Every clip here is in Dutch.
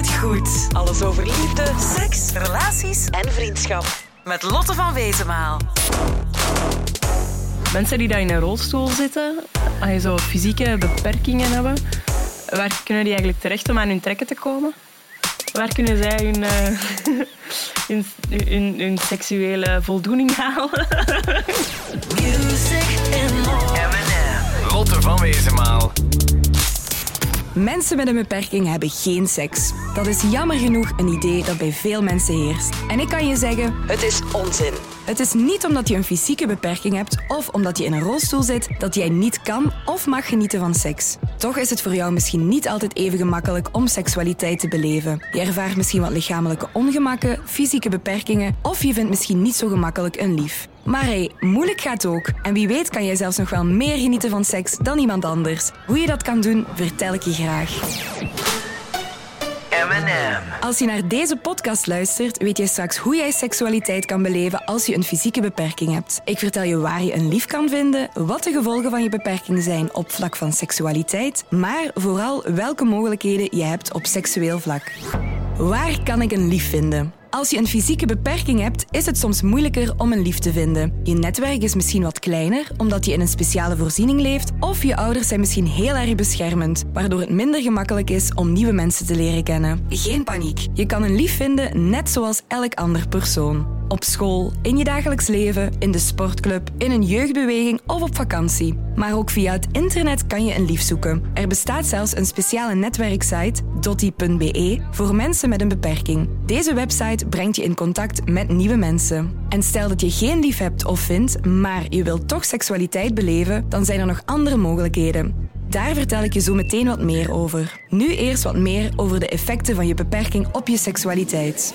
het goed. Alles over liefde, seks, relaties en vriendschap. Met Lotte van Wezenmaal. Mensen die daar in een rolstoel zitten, als je zo fysieke beperkingen hebben, waar kunnen die eigenlijk terecht om aan hun trekken te komen? Waar kunnen zij hun, uh, hun, hun, hun, seksuele voldoening halen? Music and. Lotte van Wezenmaal. Mensen met een beperking hebben geen seks. Dat is jammer genoeg een idee dat bij veel mensen heerst. En ik kan je zeggen, Het is onzin. het is niet omdat je een fysieke beperking hebt of omdat je in een rolstoel zit dat jij niet kan of mag genieten van seks. Toch is het voor jou misschien niet altijd even gemakkelijk om seksualiteit te beleven. Je ervaart misschien wat lichamelijke ongemakken, fysieke beperkingen of je vindt misschien niet zo gemakkelijk een lief. Maar hey, moeilijk gaat ook. En wie weet kan jij zelfs nog wel meer genieten van seks dan iemand anders. Hoe je dat kan doen, vertel ik je graag. Als je naar deze podcast luistert, weet je straks hoe jij seksualiteit kan beleven als je een fysieke beperking hebt. Ik vertel je waar je een lief kan vinden, wat de gevolgen van je beperking zijn op vlak van seksualiteit, maar vooral welke mogelijkheden je hebt op seksueel vlak. Waar kan ik een lief vinden? Als je een fysieke beperking hebt, is het soms moeilijker om een lief te vinden. Je netwerk is misschien wat kleiner, omdat je in een speciale voorziening leeft, of je ouders zijn misschien heel erg beschermend, waardoor het minder gemakkelijk is om nieuwe mensen te leren kennen. Geen paniek. Je kan een lief vinden net zoals elk ander persoon. Op school, in je dagelijks leven, in de sportclub, in een jeugdbeweging of op vakantie. Maar ook via het internet kan je een lief zoeken. Er bestaat zelfs een speciale netwerksite, dotti.be, voor mensen met een beperking. Deze website brengt je in contact met nieuwe mensen. En stel dat je geen lief hebt of vindt, maar je wilt toch seksualiteit beleven, dan zijn er nog andere mogelijkheden. Daar vertel ik je zo meteen wat meer over. Nu eerst wat meer over de effecten van je beperking op je seksualiteit.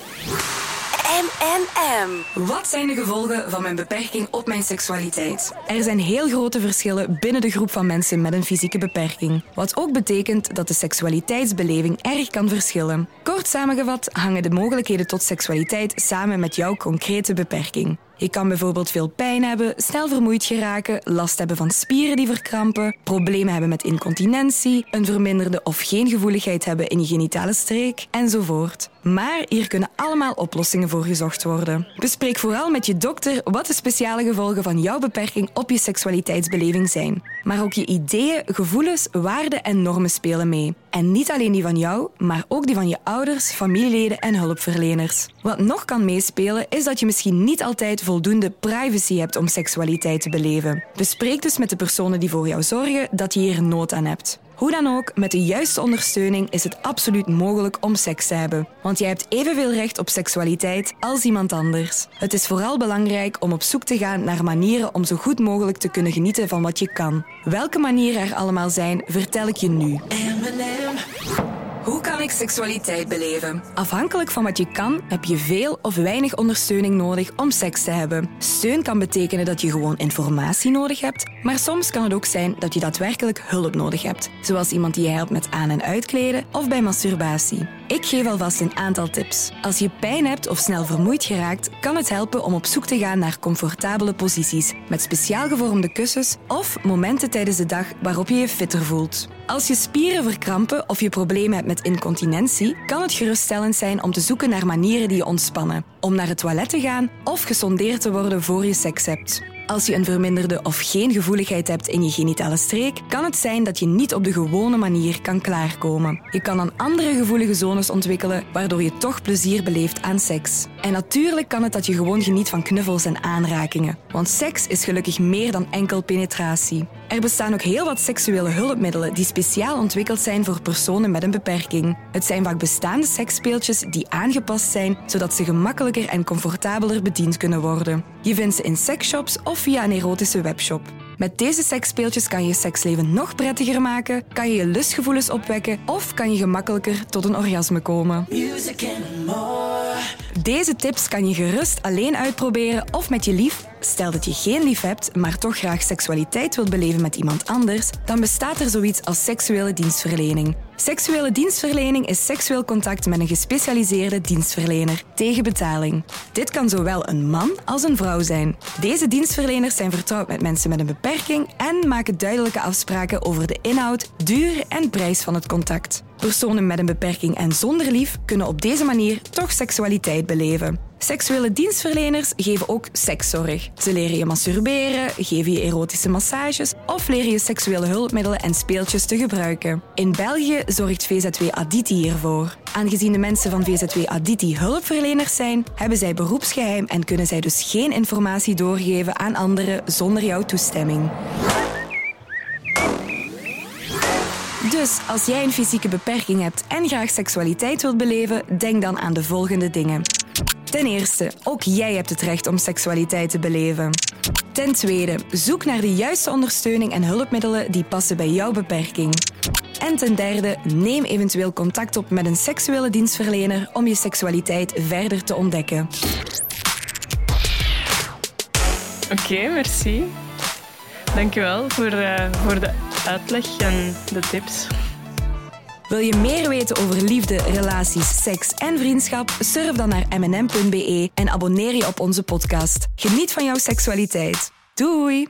M&M. Wat zijn de gevolgen van mijn beperking op mijn seksualiteit? Er zijn heel grote verschillen binnen de groep van mensen met een fysieke beperking. Wat ook betekent dat de seksualiteitsbeleving erg kan verschillen. Kort samengevat hangen de mogelijkheden tot seksualiteit samen met jouw concrete beperking. Je kan bijvoorbeeld veel pijn hebben, snel vermoeid geraken, last hebben van spieren die verkrampen, problemen hebben met incontinentie, een verminderde of geen gevoeligheid hebben in je genitale streek, enzovoort. Maar hier kunnen allemaal oplossingen voor gezocht worden. Bespreek vooral met je dokter wat de speciale gevolgen van jouw beperking op je seksualiteitsbeleving zijn. Maar ook je ideeën, gevoelens, waarden en normen spelen mee. En niet alleen die van jou, maar ook die van je ouders, familieleden en hulpverleners. Wat nog kan meespelen is dat je misschien niet altijd voldoende privacy hebt om seksualiteit te beleven. Bespreek dus met de personen die voor jou zorgen dat je hier nood aan hebt. Hoe dan ook, met de juiste ondersteuning is het absoluut mogelijk om seks te hebben. Want jij hebt evenveel recht op seksualiteit als iemand anders. Het is vooral belangrijk om op zoek te gaan naar manieren om zo goed mogelijk te kunnen genieten van wat je kan. Welke manieren er allemaal zijn, vertel ik je nu. Hoe kan ik seksualiteit beleven? Afhankelijk van wat je kan, heb je veel of weinig ondersteuning nodig om seks te hebben. Steun kan betekenen dat je gewoon informatie nodig hebt, maar soms kan het ook zijn dat je daadwerkelijk hulp nodig hebt, zoals iemand die je helpt met aan- en uitkleden of bij masturbatie. Ik geef alvast een aantal tips. Als je pijn hebt of snel vermoeid geraakt, kan het helpen om op zoek te gaan naar comfortabele posities met speciaal gevormde kussens of momenten tijdens de dag waarop je je fitter voelt. Als je spieren verkrampen of je problemen hebt met incontinentie, kan het geruststellend zijn om te zoeken naar manieren die je ontspannen. Om naar het toilet te gaan of gesondeerd te worden voor je seks hebt. Als je een verminderde of geen gevoeligheid hebt in je genitale streek, kan het zijn dat je niet op de gewone manier kan klaarkomen. Je kan dan andere gevoelige zones ontwikkelen, waardoor je toch plezier beleeft aan seks. En natuurlijk kan het dat je gewoon geniet van knuffels en aanrakingen. Want seks is gelukkig meer dan enkel penetratie. Er bestaan ook heel wat seksuele hulpmiddelen die speciaal ontwikkeld zijn voor personen met een beperking. Het zijn vaak bestaande seksspeeltjes die aangepast zijn zodat ze gemakkelijker en comfortabeler bediend kunnen worden. Je vindt ze in seksshops of via een erotische webshop. Met deze seksspeeltjes kan je je seksleven nog prettiger maken, kan je je lustgevoelens opwekken of kan je gemakkelijker tot een orgasme komen. Deze tips kan je gerust alleen uitproberen of met je lief. Stel dat je geen lief hebt, maar toch graag seksualiteit wilt beleven met iemand anders, dan bestaat er zoiets als seksuele dienstverlening. Seksuele dienstverlening is seksueel contact met een gespecialiseerde dienstverlener tegen betaling. Dit kan zowel een man als een vrouw zijn. Deze dienstverleners zijn vertrouwd met mensen met een beperking en maken duidelijke afspraken over de inhoud, duur en prijs van het contact. Personen met een beperking en zonder lief kunnen op deze manier toch seksualiteit beleven. Seksuele dienstverleners geven ook sekszorg. Ze leren je masturberen, geven je erotische massages of leren je seksuele hulpmiddelen en speeltjes te gebruiken. In België zorgt VZW Aditi hiervoor. Aangezien de mensen van VZW Aditi hulpverleners zijn, hebben zij beroepsgeheim en kunnen zij dus geen informatie doorgeven aan anderen zonder jouw toestemming. Dus als jij een fysieke beperking hebt en graag seksualiteit wilt beleven, denk dan aan de volgende dingen. Ten eerste, ook jij hebt het recht om seksualiteit te beleven. Ten tweede, zoek naar de juiste ondersteuning en hulpmiddelen die passen bij jouw beperking. En ten derde, neem eventueel contact op met een seksuele dienstverlener om je seksualiteit verder te ontdekken. Oké, merci. Dankjewel voor, uh, voor de uitleg en de tips. Wil je meer weten over liefde, relaties, seks en vriendschap? Surf dan naar mnm.be en abonneer je op onze podcast. Geniet van jouw seksualiteit. Doei!